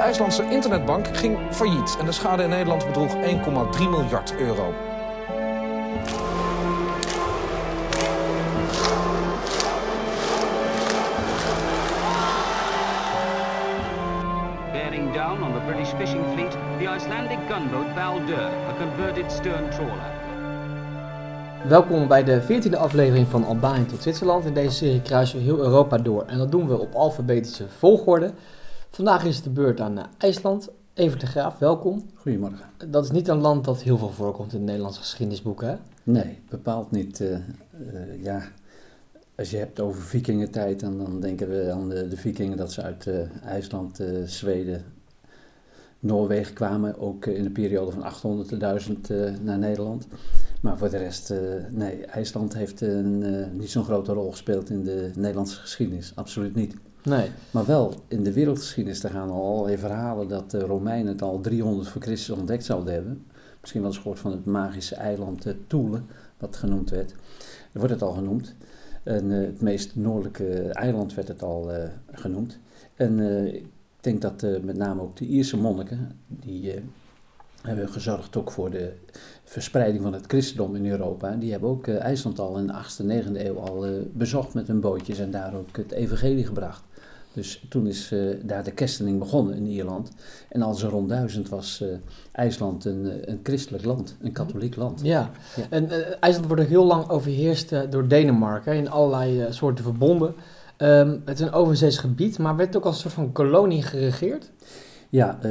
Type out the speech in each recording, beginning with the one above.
De IJslandse internetbank ging failliet en de schade in Nederland bedroeg 1,3 miljard euro. Bearing down on the British fishing fleet, the Icelandic gunboat Baldur, a converted stern trawler. Welkom bij de 14e aflevering van Albanië tot Zwitserland. In deze serie kruisen we heel Europa door en dat doen we op alfabetische volgorde. Vandaag is het de beurt aan eh, IJsland. Even de Graaf, welkom. Goedemorgen. Dat is niet een land dat heel veel voorkomt in de Nederlandse geschiedenisboeken, hè? Nee, bepaald niet. eh, eh, ja, als je hebt over vikingentijd, dan, dan denken we aan de, de vikingen dat ze uit eh, IJsland, Zweden, Noorwegen kwamen. Ook eh, in de periode van 800 tot 1000 eh, naar Nederland. Maar voor de rest, eh, nee, IJsland heeft een, eh, niet zo'n grote rol gespeeld in de Nederlandse geschiedenis. Absoluut niet. Nee. Maar wel in de wereldgeschiedenis, er gaan al allerlei verhalen dat de Romeinen het al 300 voor Christus ontdekt zouden hebben. Misschien wel eens gehoord van het magische eiland Thule, wat genoemd werd. Er wordt het al genoemd. En het meest noordelijke eiland werd het al genoemd. En ik denk dat eh, met name ook de Ierse monniken, die eh, hebben gezorgd ook voor de verspreiding van het christendom in Europa. Die hebben ook eh, IJsland al in de 8e, 9e eeuw al bezocht met hun bootjes en daar ook het evangelie gebracht. Dus toen is daar de kerstening begonnen in Ierland. En al zo rond duizend was eh, IJsland een, een christelijk land, een katholiek land. Ja. Ja. En eh, IJsland wordt ook heel lang overheerst door Denemarken in allerlei soorten verbonden. Ehm, het is een overzees gebied, maar werd ook als een soort van kolonie geregeerd. Ja, eh,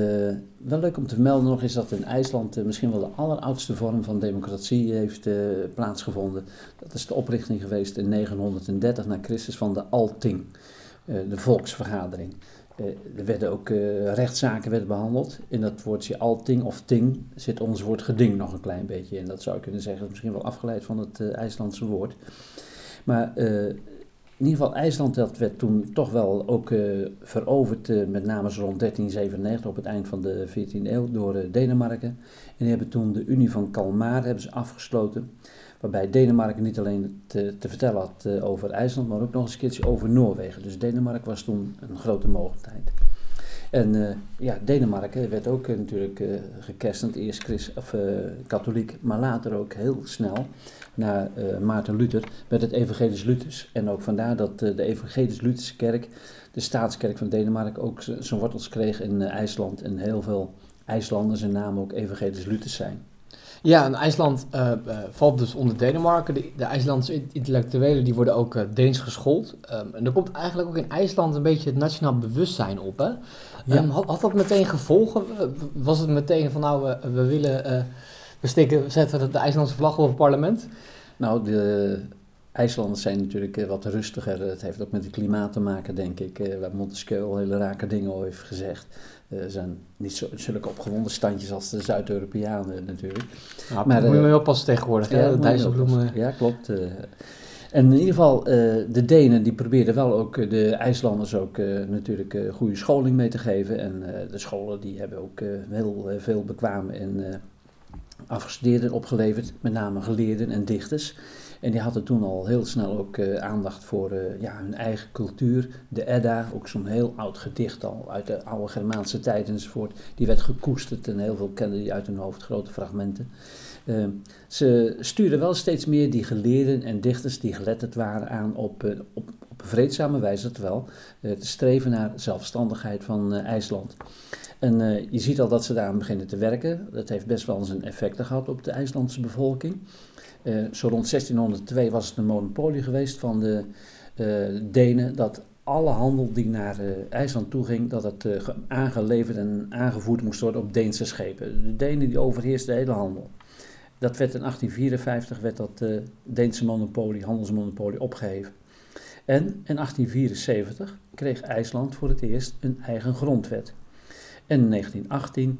wel leuk om te melden nog is dat in IJsland eh, misschien wel de alleroudste vorm van democratie heeft eh, plaatsgevonden. Dat is de oprichting geweest in 930 na Christus van de Alting, de volksvergadering. Er werden ook rechtszaken werden behandeld. In dat woordje alting of ting zit ons woord geding nog een klein beetje in. Dat zou je kunnen zeggen, is misschien wel afgeleid van het IJslandse woord. Maar in ieder geval, IJsland werd toen toch wel ook eh, veroverd, eh, met name rond 1397 op het eind van de 14e eeuw, door eh, Denemarken. En die hebben toen de Unie van Kalmar hebben ze afgesloten, waarbij Denemarken niet alleen te, te vertellen had over IJsland, maar ook nog eens een keertje over Noorwegen. Dus Denemarken was toen een grote mogelijkheid. En ja, Denemarken werd ook natuurlijk gekerstend, eerst of, katholiek, maar later ook heel snel, na eh, Maarten Luther, werd het Evangelisch Luthers. En ook vandaar dat eh, de Evangelisch Lutherse kerk, de staatskerk van Denemarken, ook zijn wortels kreeg in eh, IJsland. En heel veel IJslanders en namen ook Evangelisch Luthers zijn. Ja, en IJsland valt dus onder Denemarken. De, de IJslandse intellectuelen die worden ook eh, Deens geschoold. Ehm, en er komt eigenlijk ook in IJsland een beetje het nationaal bewustzijn op. Hè? Ja. Ehm, had, had dat meteen gevolgen? Was het meteen van nou, we, we willen, we steken, we zetten de IJslandse vlag op het parlement? Nou, de IJslanders zijn natuurlijk eh, wat rustiger. Het heeft ook met het klimaat te maken, denk ik. eh, Waar Montesquieu al hele rake dingen over heeft gezegd. Eh, Er zijn niet zo, zulke opgewonden standjes als de Zuid-Europeanen natuurlijk. Nou, Maar, moet je eh, me oppassen tegenwoordig. hè? Ja, de je Dijsselbloemen. oppassen. Ja, klopt. En in ieder geval, de Denen die probeerden wel ook de IJslanders ook natuurlijk goede scholing mee te geven. En de scholen die hebben ook heel veel bekwame en afgestudeerden opgeleverd, met name geleerden en dichters. En die hadden toen al heel snel ook eh, aandacht voor eh, ja, hun eigen cultuur. De Edda, ook zo'n heel oud gedicht al uit de oude Germaanse tijd enzovoort. Die werd gekoesterd en heel veel kenden die uit hun hoofd, grote fragmenten. Eh, ze stuurden wel steeds meer die geleerden en dichters die geletterd waren aan op, eh, op, op vreedzame wijze terwijl eh, te streven naar zelfstandigheid van eh, IJsland. En eh, je ziet al dat ze daar aan beginnen te werken. Dat heeft best wel zijn effecten gehad op de IJslandse bevolking. Zo rond 1602 was het een monopolie geweest van de Denen dat alle handel die naar IJsland toe ging, dat het ge- aangeleverd en aangevoerd moest worden op Deense schepen. De Denen die overheersten de hele handel. Dat werd in 1854 werd dat Deense monopolie, handelsmonopolie opgeheven. En in 1874 kreeg IJsland voor het eerst een eigen grondwet. En in 1918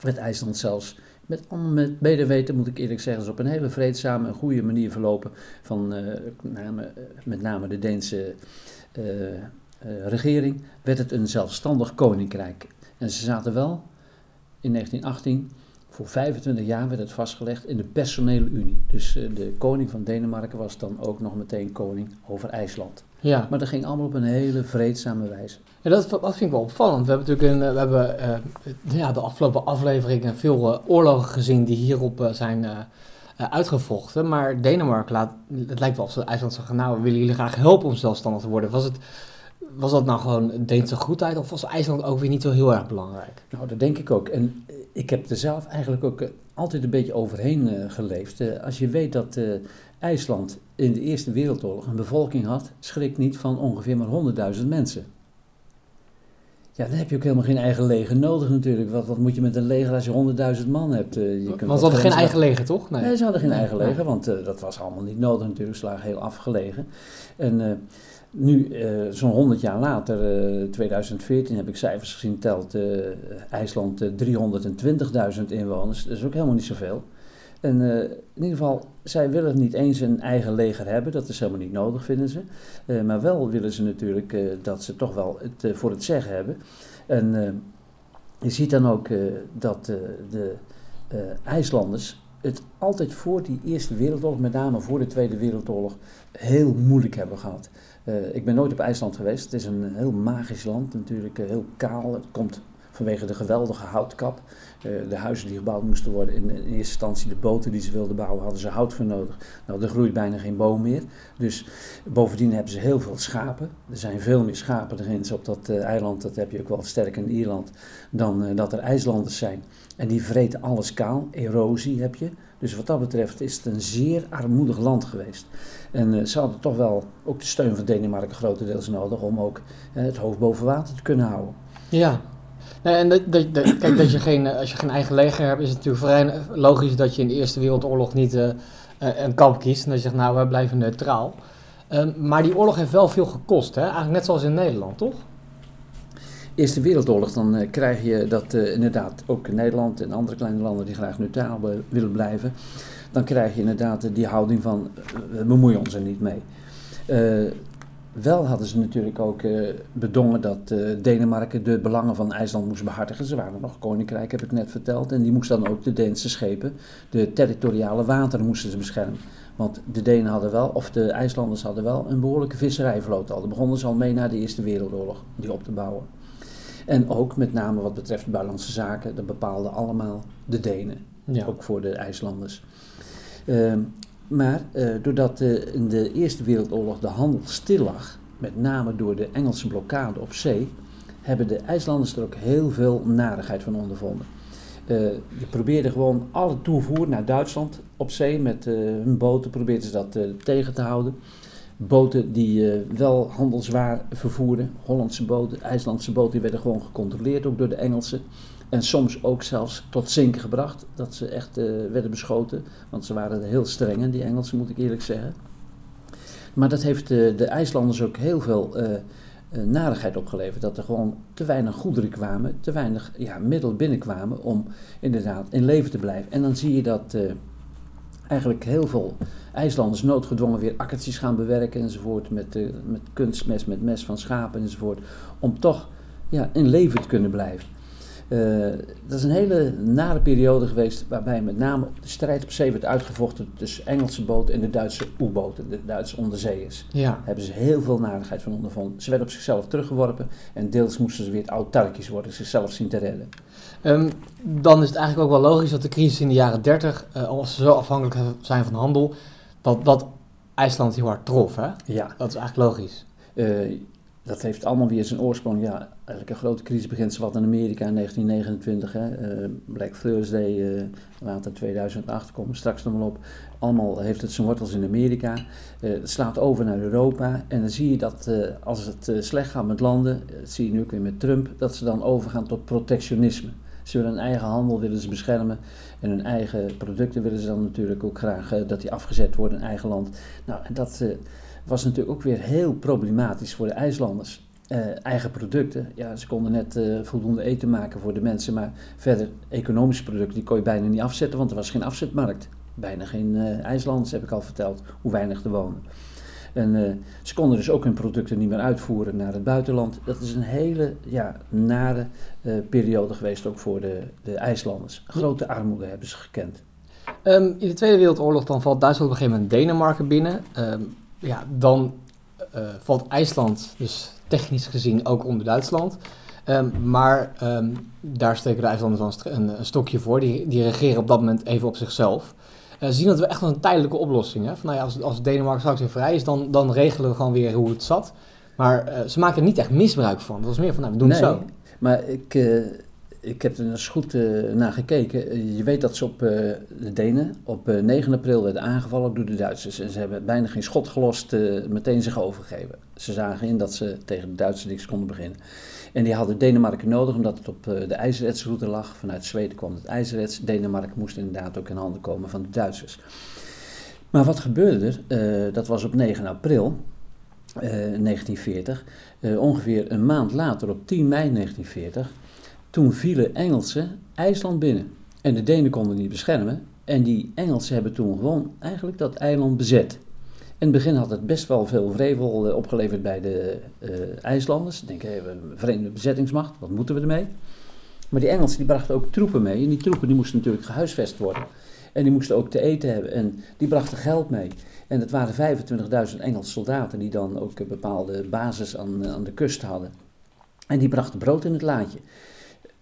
werd IJsland zelfs met, met medeweten, moet ik eerlijk zeggen, is op een hele vreedzame en goede manier verlopen van eh, name, met name de Deense eh, eh, regering, werd het een zelfstandig koninkrijk. En ze zaten wel in 1918 voor 25 jaar werd het vastgelegd in de personele unie. Dus eh, de koning van Denemarken was dan ook nog meteen koning over IJsland. Ja. Maar dat ging allemaal op een hele vreedzame wijze. Ja, dat, dat vind ik wel opvallend. We hebben natuurlijk een, eh, we hebben, eh, ja, de afgelopen afleveringen veel oorlogen gezien die hierop zijn uitgevochten. Maar Denemarken laat, het lijkt wel alsof IJsland zeggen, nou, we willen jullie graag helpen om zelfstandig te worden. Was, het, was dat nou gewoon Deense goedheid of was IJsland ook weer niet zo heel erg belangrijk? Nou, dat denk ik ook. En ik heb er zelf eigenlijk ook eh, altijd een beetje overheen eh, geleefd. Eh, als je weet dat IJsland in de Eerste Wereldoorlog een bevolking had, schrik niet van ongeveer maar 100.000 mensen. Ja, dan heb je ook helemaal geen eigen leger nodig natuurlijk. Wat, wat moet je met een leger als je 100.000 man hebt? Je kunt Want ze hadden geen eigen leger, toch? Nee, ze hadden geen Nee, eigen leger, want dat was allemaal niet nodig natuurlijk. Ze lagen heel afgelegen. En nu, eh, zo'n 100 jaar later, eh 2014, heb ik cijfers gezien, telt eh, IJsland eh, 320.000 inwoners. Dat is ook helemaal niet zoveel. En in ieder geval, zij willen niet eens een eigen leger hebben. Dat is helemaal niet nodig, vinden ze. Maar wel willen ze natuurlijk dat ze toch wel het voor het zeggen hebben. En je ziet dan ook dat de IJslanders het altijd voor die Eerste Wereldoorlog, met name voor de Tweede Wereldoorlog, heel moeilijk hebben gehad. Eh, ik ben nooit op IJsland geweest. Het is een heel magisch land, natuurlijk eh, heel kaal. Het komt vanwege de geweldige houtkap. Eh, de huizen die gebouwd moesten worden, in, in eerste instantie de boten die ze wilden bouwen, hadden ze hout voor nodig. Nou, er groeit bijna geen boom meer. Dus bovendien hebben ze heel veel schapen. Er zijn veel meer schapen erin op dat eiland, dat heb je ook wel sterk in Ierland, dan dat er IJslanders zijn. En die vreten alles kaal, erosie heb je. Dus wat dat betreft is het een zeer armoedig land geweest. En eh, ze hadden toch wel ook de steun van Denemarken grotendeels nodig om ook eh, het hoofd boven water te kunnen houden. Ja. En dat, dat, kijk, dat je geen, eh, als je geen eigen leger hebt, is het natuurlijk vrij logisch dat je in de Eerste Wereldoorlog niet een kamp kiest. En dat je zegt, nou, we blijven neutraal. Ehm, maar die oorlog heeft wel veel gekost, hè? Eigenlijk net zoals in Nederland, toch? Eerste Wereldoorlog, dan eh, krijg je dat eh, inderdaad ook Nederland en andere kleine landen die graag neutraal willen blijven. Dan krijg je inderdaad eh, die houding van we bemoeien ons er niet mee. Wel hadden ze natuurlijk ook bedongen dat Denemarken de belangen van IJsland moest behartigen. Ze waren nog koninkrijk, heb ik net verteld. En die moest dan ook de Deense schepen, de territoriale wateren moesten ze beschermen. Want de Denen hadden wel, of de IJslanders hadden wel, een behoorlijke visserijvloot al. Daar begonnen ze al mee na de Eerste Wereldoorlog, die op te bouwen. En ook met name wat betreft buitenlandse zaken, dat bepaalden allemaal de Denen Ja. ook voor de IJslanders. Ehm, maar eh, doordat eh, in de Eerste Wereldoorlog de handel stil lag, met name door de Engelse blokkade op zee, hebben de IJslanders er ook heel veel narigheid van ondervonden. Eh, die probeerden gewoon alle toevoer naar Duitsland op zee met eh, hun boten, probeerden ze dat eh, tegen te houden. Boten die eh, wel handelswaar vervoerden, Hollandse boten, IJslandse boten, die werden gewoon gecontroleerd ook door de Engelsen. En soms ook zelfs tot zinken gebracht, dat ze echt eh, werden beschoten. Want ze waren heel streng, die Engelsen moet ik eerlijk zeggen. Maar dat heeft eh, de IJslanders ook heel veel narigheid opgeleverd. Dat er gewoon te weinig goederen kwamen, te weinig ja, middelen binnenkwamen om inderdaad in leven te blijven. En dan zie je dat eigenlijk heel veel IJslanders noodgedwongen weer akkertjes gaan bewerken enzovoort. Met, eh, met kunstmes, met mes van schapen enzovoort. Om toch ja, in leven te kunnen blijven. Eh, dat is een hele nare periode geweest waarbij met name de strijd op zee werd uitgevochten tussen Engelse boten en de Duitse U-boten, de Duitse onderzeeërs. Ja. Daar hebben ze heel veel narigheid van ondervonden. Ze werden op zichzelf teruggeworpen en deels moesten ze weer autarkisch worden, zichzelf zien te redden. Ehm, dan is het eigenlijk ook wel logisch dat de crisis in de jaren 30, eh, als ze zo afhankelijk zijn van handel, dat, dat IJsland heel hard trof, hè? Ja, Dat is eigenlijk logisch. Eh, dat heeft allemaal weer zijn oorsprong. Ja, eigenlijk een grote crisis begint zowat in Amerika in 1929. Hè. Eh, Black Thursday, eh, later 2008, komen we straks nog wel op. Allemaal heeft het zijn wortels in Amerika. Eh, het slaat over naar Europa. En dan zie je dat als het slecht gaat met landen, dat zie je nu ook weer met Trump, dat ze dan overgaan tot protectionisme. Ze willen hun eigen handel willen ze beschermen en hun eigen producten willen ze dan natuurlijk ook graag dat die afgezet worden in eigen land. Nou, en dat was natuurlijk ook weer heel problematisch voor de IJslanders. Eh, eigen producten, ja, ze konden net eh, voldoende eten maken voor de mensen, maar verder economische producten, die kon je bijna niet afzetten, want er was geen afzetmarkt. Bijna geen eh IJslanders, heb ik al verteld, hoe weinig er wonen. En ze konden dus ook hun producten niet meer uitvoeren naar het buitenland. Dat is een hele ja, nare periode geweest ook voor de, de IJslanders. Grote armoede hebben ze gekend. Ehm, in de Tweede Wereldoorlog dan valt Duitsland op een gegeven moment Denemarken binnen. Ehm, ja, dan valt IJsland dus technisch gezien ook onder Duitsland. Ehm, maar ehm, daar steken de IJslanders dan een een, stokje voor. Die, die regeren op dat moment even op zichzelf. Eh, ze zien dat we echt wel een tijdelijke oplossing. Hè? Van, nou ja, als, als Denemarken straks weer vrij is, dan, dan regelen we gewoon weer hoe het zat. Maar eh, ze maken er niet echt misbruik van. Dat was meer van, nou, we doen het zo. Maar ik, eh, ik heb er eens goed eh, naar gekeken. Eh, je weet dat ze op eh, de Denen op eh, 9 april werden aangevallen door de Duitsers. En ze hebben bijna geen schot gelost, meteen zich overgegeven. Ze zagen in dat ze tegen de Duitsers niks konden beginnen. En die hadden Denemarken nodig omdat het op de ijzeretsroute lag. Vanuit Zweden kwam het ijzerets. Denemarken moest inderdaad ook in handen komen van de Duitsers. Maar wat gebeurde er? Dat was op 9 april eh, 1940. Eh, ongeveer een maand later, op 10 mei 1940, toen vielen Engelsen IJsland binnen. En de Denen konden niet beschermen. En die Engelsen hebben toen gewoon eigenlijk dat eiland bezet. In het begin had het best wel veel vrevel eh, opgeleverd bij de eh, IJslanders. Hey, we een vreemde bezettingsmacht, wat moeten we ermee? Maar die Engelsen die brachten ook troepen mee. En die troepen die moesten natuurlijk gehuisvest worden. En die moesten ook te eten hebben. En die brachten geld mee. En het waren 25.000 Engelse soldaten die dan ook een bepaalde basis aan, eh, aan de kust hadden. En die brachten brood in het laadje.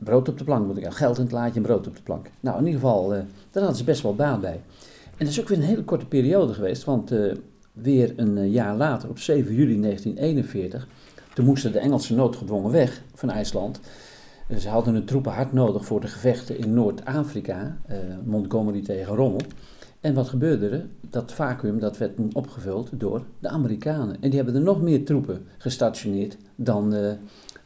Brood op de plank, moet ik zeggen. Geld in het laadje en brood op de plank. Nou, in ieder geval, eh, daar hadden ze best wel baat bij. En dat is ook weer een hele korte periode geweest, want eh, weer een eh, jaar later, op 7 juli 1941, toen moesten de Engelsen noodgedwongen weg van IJsland. Ze hadden hun troepen hard nodig voor de gevechten in Noord-Afrika, Montgomery tegen Rommel. En wat gebeurde er? Dat vacuüm dat werd opgevuld door de Amerikanen. En die hebben er nog meer troepen gestationeerd dan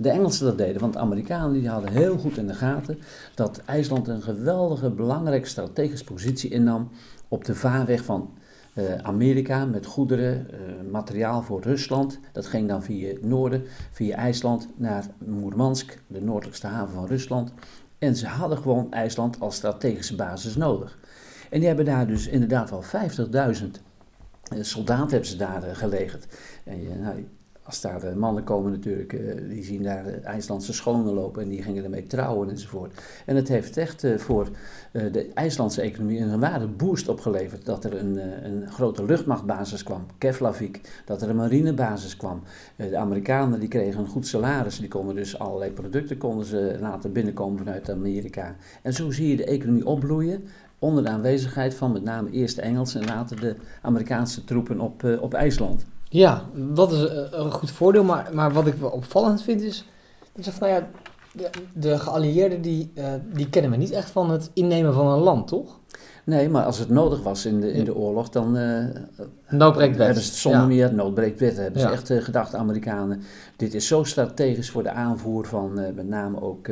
de Engelsen dat deden. Want de Amerikanen die hadden heel goed in de gaten dat IJsland een geweldige, belangrijke strategische positie innam op de vaarweg van eh, Amerika met goederen, eh, materiaal voor Rusland. Dat ging dan via het noorden, via IJsland naar Moermansk, de noordelijkste haven van Rusland. En ze hadden gewoon IJsland als strategische basis nodig. En die hebben daar dus inderdaad wel 50.000 eh, soldaten hebben ze daar gelegerd. En je, nou, als daar de mannen komen natuurlijk, eh, die zien daar de IJslandse schonen lopen en die gingen ermee trouwen enzovoort. En het heeft echt eh, voor eh, de IJslandse economie een ware boost opgeleverd. Dat er een, een grote luchtmachtbasis kwam, Keflavik, dat er een marinebasis kwam. De Amerikanen die kregen een goed salaris, die konden dus allerlei producten konden ze laten binnenkomen vanuit Amerika. En zo zie je de economie opbloeien onder de aanwezigheid van met name eerst Engelsen en later de Amerikaanse troepen op, op IJsland. Ja, dat is eh, een goed voordeel. Maar, maar wat ik wel opvallend vind is... Ik zeg van, nou ja, de, de geallieerden die, eh, die kennen we niet echt van het innemen van een land, toch? Nee, maar als het nodig was in de, in de oorlog, dan Noodbreekt wet. hebben ze het zonder Ja. meer noodbreekt wet. Hebben Ja. ze echt gedacht, Amerikanen, dit is zo strategisch voor de aanvoer van met name ook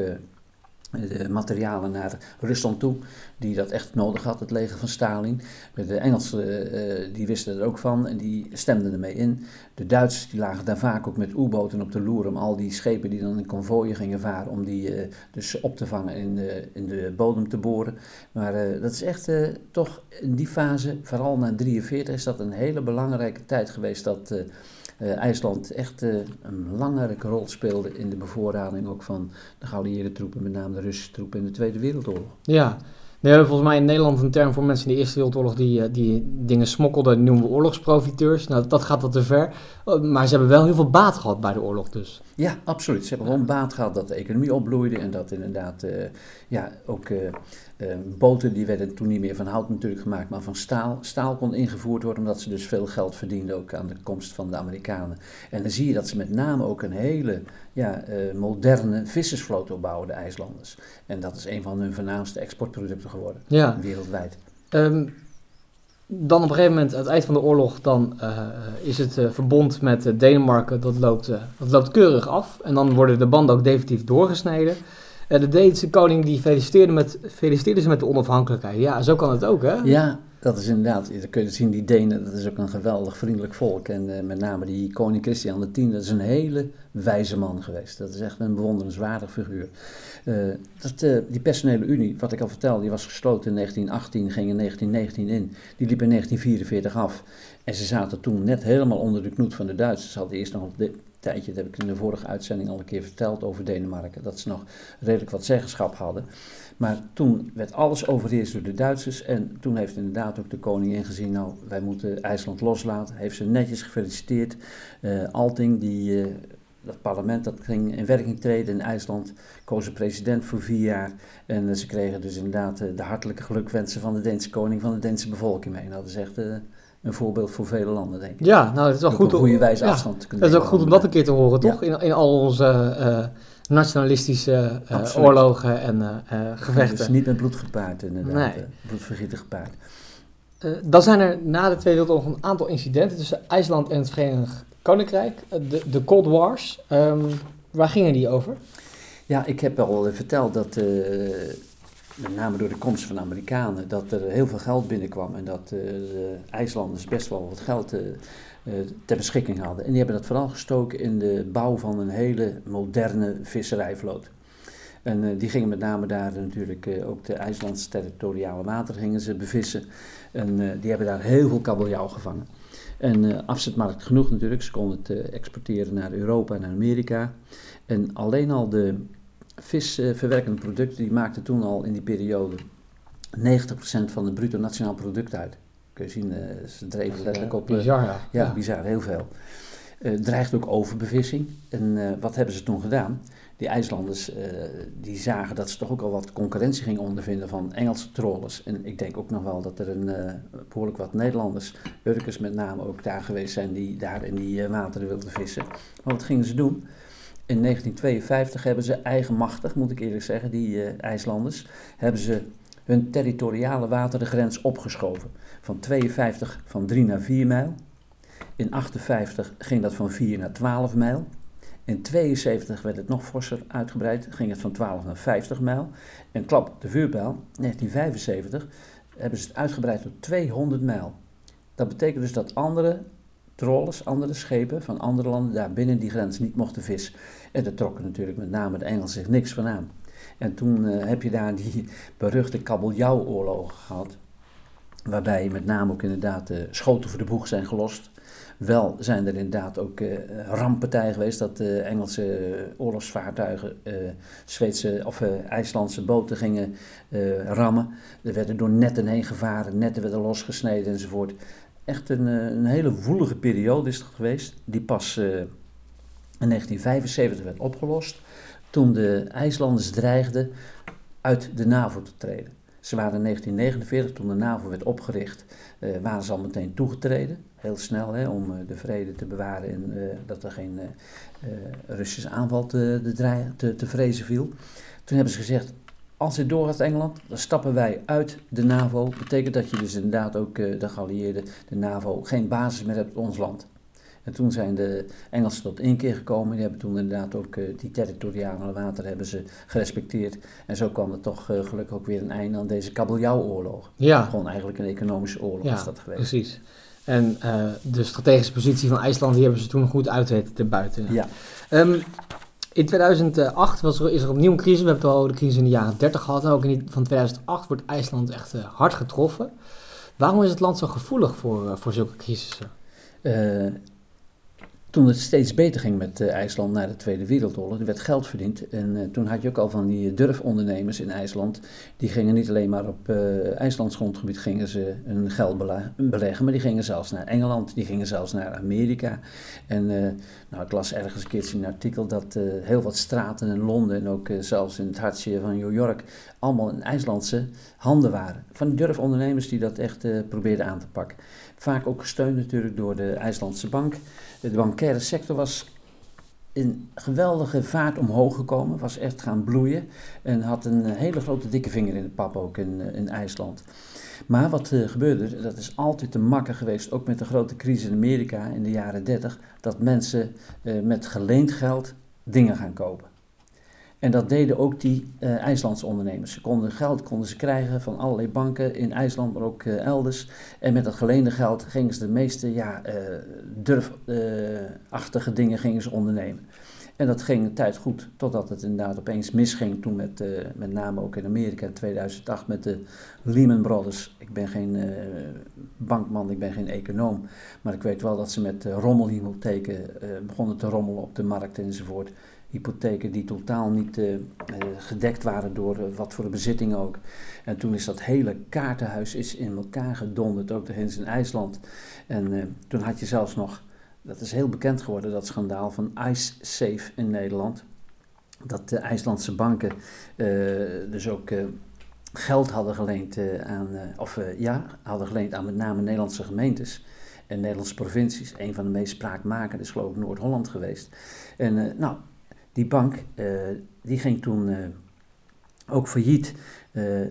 de materialen naar Rusland toe, die dat echt nodig had, het leger van Stalin. De Engelsen eh, die wisten er ook van en die stemden ermee in. De Duitsers die lagen daar vaak ook met U-boten op de loer om al die schepen die dan in konvooien gingen varen, om die eh, dus op te vangen en in de, in de bodem te boren. Maar eh, dat is echt eh, toch in die fase, vooral na 43, is dat een hele belangrijke tijd geweest dat eh, IJsland echt eh, een belangrijke rol speelde in de bevoorrading ook van de geallieerde troepen, met name de Russische troepen in de Tweede Wereldoorlog. Ja. We hebben volgens mij in Nederland een term voor mensen in de Eerste Wereldoorlog die, eh, die dingen smokkelden. Noemen we oorlogsprofiteurs. Nou, dat gaat wat te ver. Oh, Maar ze hebben wel heel veel baat gehad bij de oorlog dus. Ja, absoluut. Ze hebben gewoon baat gehad dat de economie opbloeide en dat inderdaad eh, ja, ook eh, boten, die werden toen niet meer van hout natuurlijk gemaakt, maar van staal. Staal kon ingevoerd worden omdat ze dus veel geld verdienden ook aan de komst van de Amerikanen. En dan zie je dat ze met name ook een hele ja, moderne vissersvloot opbouwen, de IJslanders. En dat is een van hun voornaamste exportproducten geworden, Ja. wereldwijd. Ehm, dan op een gegeven moment, aan het eind van de oorlog, dan eh, is het eh, verbond met eh, Denemarken, dat loopt, eh, dat loopt keurig af. En dan worden de banden ook definitief doorgesneden. Eh, de Deense koning die feliciteerde, met, feliciteerde ze met de onafhankelijkheid. Ja, zo kan het ook, hè? Ja, dat is inderdaad, dan kun je zien, die Denen, dat is ook een geweldig vriendelijk volk. En eh, met name die koning Christian X, dat is een hele wijze man geweest. Dat is echt een bewonderenswaardig figuur. Eh, dat, eh, die personele unie, wat ik al vertelde, die was gesloten in 1918, ging in 1919 in. Die liep in 1944 af. En ze zaten toen net helemaal onder de knoet van de Duitsers. Ze hadden eerst nog dit tijdje, dat heb ik in de vorige uitzending al een keer verteld over Denemarken, dat ze nog redelijk wat zeggenschap hadden. Maar toen werd alles overheerst door de Duitsers en toen heeft inderdaad ook de koning ingezien, nou wij moeten IJsland loslaten. Heeft ze netjes gefeliciteerd. Uh, Alting, die, uh, dat parlement dat ging in werking treden in IJsland, koos een president voor vier jaar. En uh, ze kregen dus inderdaad de hartelijke gelukwensen van de Deense koning, van de Deense bevolking mee. Nou, dat is echt een voorbeeld voor vele landen, denk ik. Ja, nou, het is wel goed om... goede wijze ja, afstand te kunnen Het is ook goed om dat een keer te horen, toch? Ja. In, in al onze nationalistische uh, oorlogen en uh, gevechten. Dus niet met bloed gepaard, inderdaad. Nee. bloedvergieten gepaard. dan zijn er na de Tweede Wereldoorlog een aantal incidenten tussen IJsland en het Verenigd Koninkrijk. de, de Cold Wars. Um, waar gingen die over? Ja, ik heb al verteld dat, met name door de komst van de Amerikanen, dat er heel veel geld binnenkwam. En dat de IJslanders best wel wat geld uh, ter beschikking hadden. En die hebben dat vooral gestoken in de bouw van een hele moderne visserijvloot. En die gingen met name daar natuurlijk ook de IJslandse territoriale wateren gingen ze bevissen. En die hebben daar heel veel kabeljauw gevangen. En afzetmarkt genoeg natuurlijk, ze konden het exporteren naar Europa en naar Amerika. En alleen al de visverwerkende producten, die maakten toen al in die periode 90% van het bruto nationaal product uit kun je zien, uh, ze dreven letterlijk op... Bizar, ja. ja. bizar, heel veel. Uh, dreigt ook overbevissing. En wat hebben ze toen gedaan? Die IJslanders die zagen dat ze toch ook al wat concurrentie gingen ondervinden van Engelse trollers. En ik denk ook nog wel dat er een behoorlijk wat Nederlanders, Urkers met name, ook daar geweest zijn die daar in die wateren wilden vissen. Maar wat gingen ze doen? In 1952 hebben ze eigenmachtig, moet ik eerlijk zeggen, die IJslanders, hebben ze hun territoriale watergrens opgeschoven. Van 52 van 3 naar 4 mijl. In 58 ging dat van 4 naar 12 mijl. In 72 werd het nog forser uitgebreid, ging het van 12 naar 50 mijl. En klap de vuurpijl, 1975 hebben ze het uitgebreid tot 200 mijl. Dat betekent dus dat andere trollers, andere schepen van andere landen daar binnen die grens niet mochten vissen. En daar trokken natuurlijk met name de Engelsen zich niks van aan. En toen uh, heb je daar die beruchte kabeljauwoorlogen gehad. Waarbij met name ook inderdaad uh, schoten voor de boeg zijn gelost. Wel zijn er inderdaad ook uh, ramppartijen geweest dat uh, Engelse oorlogsvaartuigen Zweedse of IJslandse boten gingen rammen. Er werden door netten heen gevaren, netten werden losgesneden enzovoort. Echt een, een hele woelige periode is het geweest, die pas in 1975 werd opgelost toen de IJslanders dreigden uit de NAVO te treden. Ze waren in 1949, toen de NAVO werd opgericht, uh, waren ze al meteen toegetreden. Heel snel, hè, om de vrede te bewaren en dat er geen Russische aanval te, te, vrezen viel. Toen hebben ze gezegd, als dit doorgaat Engeland, dan stappen wij uit de NAVO. Betekent dat je dus inderdaad ook de geallieerden, de NAVO, geen basis meer hebt op ons land. En toen zijn de Engelsen tot één keer gekomen. Die hebben toen inderdaad ook uh, die territoriale water hebben ze gerespecteerd. En zo kwam er toch uh, gelukkig ook weer een einde aan deze kabeljauwoorlog. Ja. Gewoon eigenlijk een economische oorlog ja, is dat geweest. precies. En de strategische positie van IJsland, die hebben ze toen goed uit weten te buiten. Ja. Um, in 2008 was er, is er opnieuw een crisis. We hebben al de crisis in de jaren 30 gehad. En ook in van 2008 wordt IJsland echt hard getroffen. Waarom is het land zo gevoelig voor, voor zulke crisissen? Toen het steeds beter ging met uh, IJsland na de Tweede Wereldoorlog, er werd geld verdiend. En uh, toen had je ook al van die durfondernemers in IJsland. Die gingen niet alleen maar op uh, IJslands grondgebied gingen ze hun geld beleggen, maar die gingen zelfs naar Engeland, die gingen zelfs naar Amerika. En nou, ik las ergens een keertje een artikel dat heel wat straten in Londen en ook zelfs in het hartje van New York allemaal in IJslandse handen waren. Van die durfondernemers die dat echt probeerden aan te pakken. Vaak ook gesteund natuurlijk door de IJslandse bank. De bankaire sector was in geweldige vaart omhoog gekomen, was echt gaan bloeien en had een hele grote dikke vinger in de pap ook in, eh, in IJsland. Maar wat uh, gebeurde, dat is altijd te makker geweest, ook met de grote crisis in Amerika in de jaren 30, dat mensen met geleend geld dingen gaan kopen. En dat deden ook die uh, IJslandse ondernemers. Ze konden geld konden ze krijgen van allerlei banken in IJsland, maar ook uh, elders. En met dat geleende geld gingen ze de meeste ja, uh, durfachtige dingen gingen ze ondernemen. En dat ging een tijd goed, totdat het inderdaad opeens misging. Toen met, met name ook in Amerika in 2008 met de Lehman Brothers. Ik ben geen bankman, ik ben geen econoom. Maar ik weet wel dat ze met rommelhypotheken begonnen te rommelen op de markt enzovoort. Hypotheken die totaal niet gedekt waren door wat voor bezitting ook. En toen is dat hele kaartenhuis is in elkaar gedonderd, ook in IJsland. En toen had je zelfs nog dat is heel bekend geworden, dat schandaal van IceSafe in Nederland. Dat de IJslandse banken dus ook geld hadden geleend aan, of ja, hadden geleend aan met name Nederlandse gemeentes en Nederlandse provincies. Een van de meest spraakmakende is geloof ik Noord-Holland geweest. En nou, die bank, die ging toen ook failliet.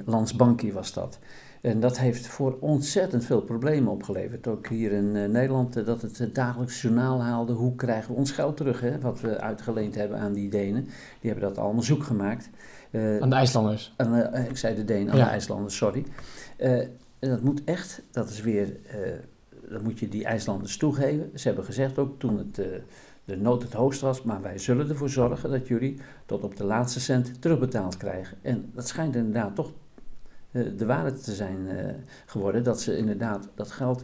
Landsbankie was dat. En dat heeft voor ontzettend veel problemen opgeleverd. Ook hier in uh, Nederland, uh, dat het uh, dagelijks journaal haalde. Hoe krijgen we ons geld terug, hè, wat we uitgeleend hebben aan die Denen. Die hebben dat allemaal zoek gemaakt. aan de IJslanders? Aan, ik zei de Denen, aan ja. de IJslanders, sorry. en dat moet echt, dat is weer, dat moet je die IJslanders toegeven. Ze hebben gezegd ook toen het, de nood het hoogst was, maar wij zullen ervoor zorgen dat jullie tot op de laatste cent terugbetaald krijgen. En dat schijnt inderdaad toch de waarheid te zijn uh, geworden. Dat ze inderdaad dat geld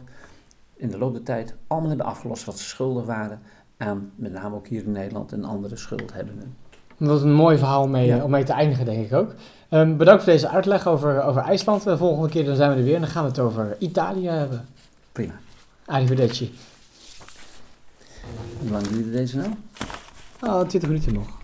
in de loop der tijd allemaal hebben afgelost wat ze schuldig waren aan, met name ook hier in Nederland, en andere schuldhebbenden. Dat is een mooi verhaal om mee, ja. om mee te eindigen, denk ik ook. Um, bedankt voor deze uitleg over, over IJsland. De volgende keer dan zijn we er weer en dan gaan we het over Italië hebben. Prima. Arrivederci. Hoe lang duurde deze nou? Oh, 20 minuten nog.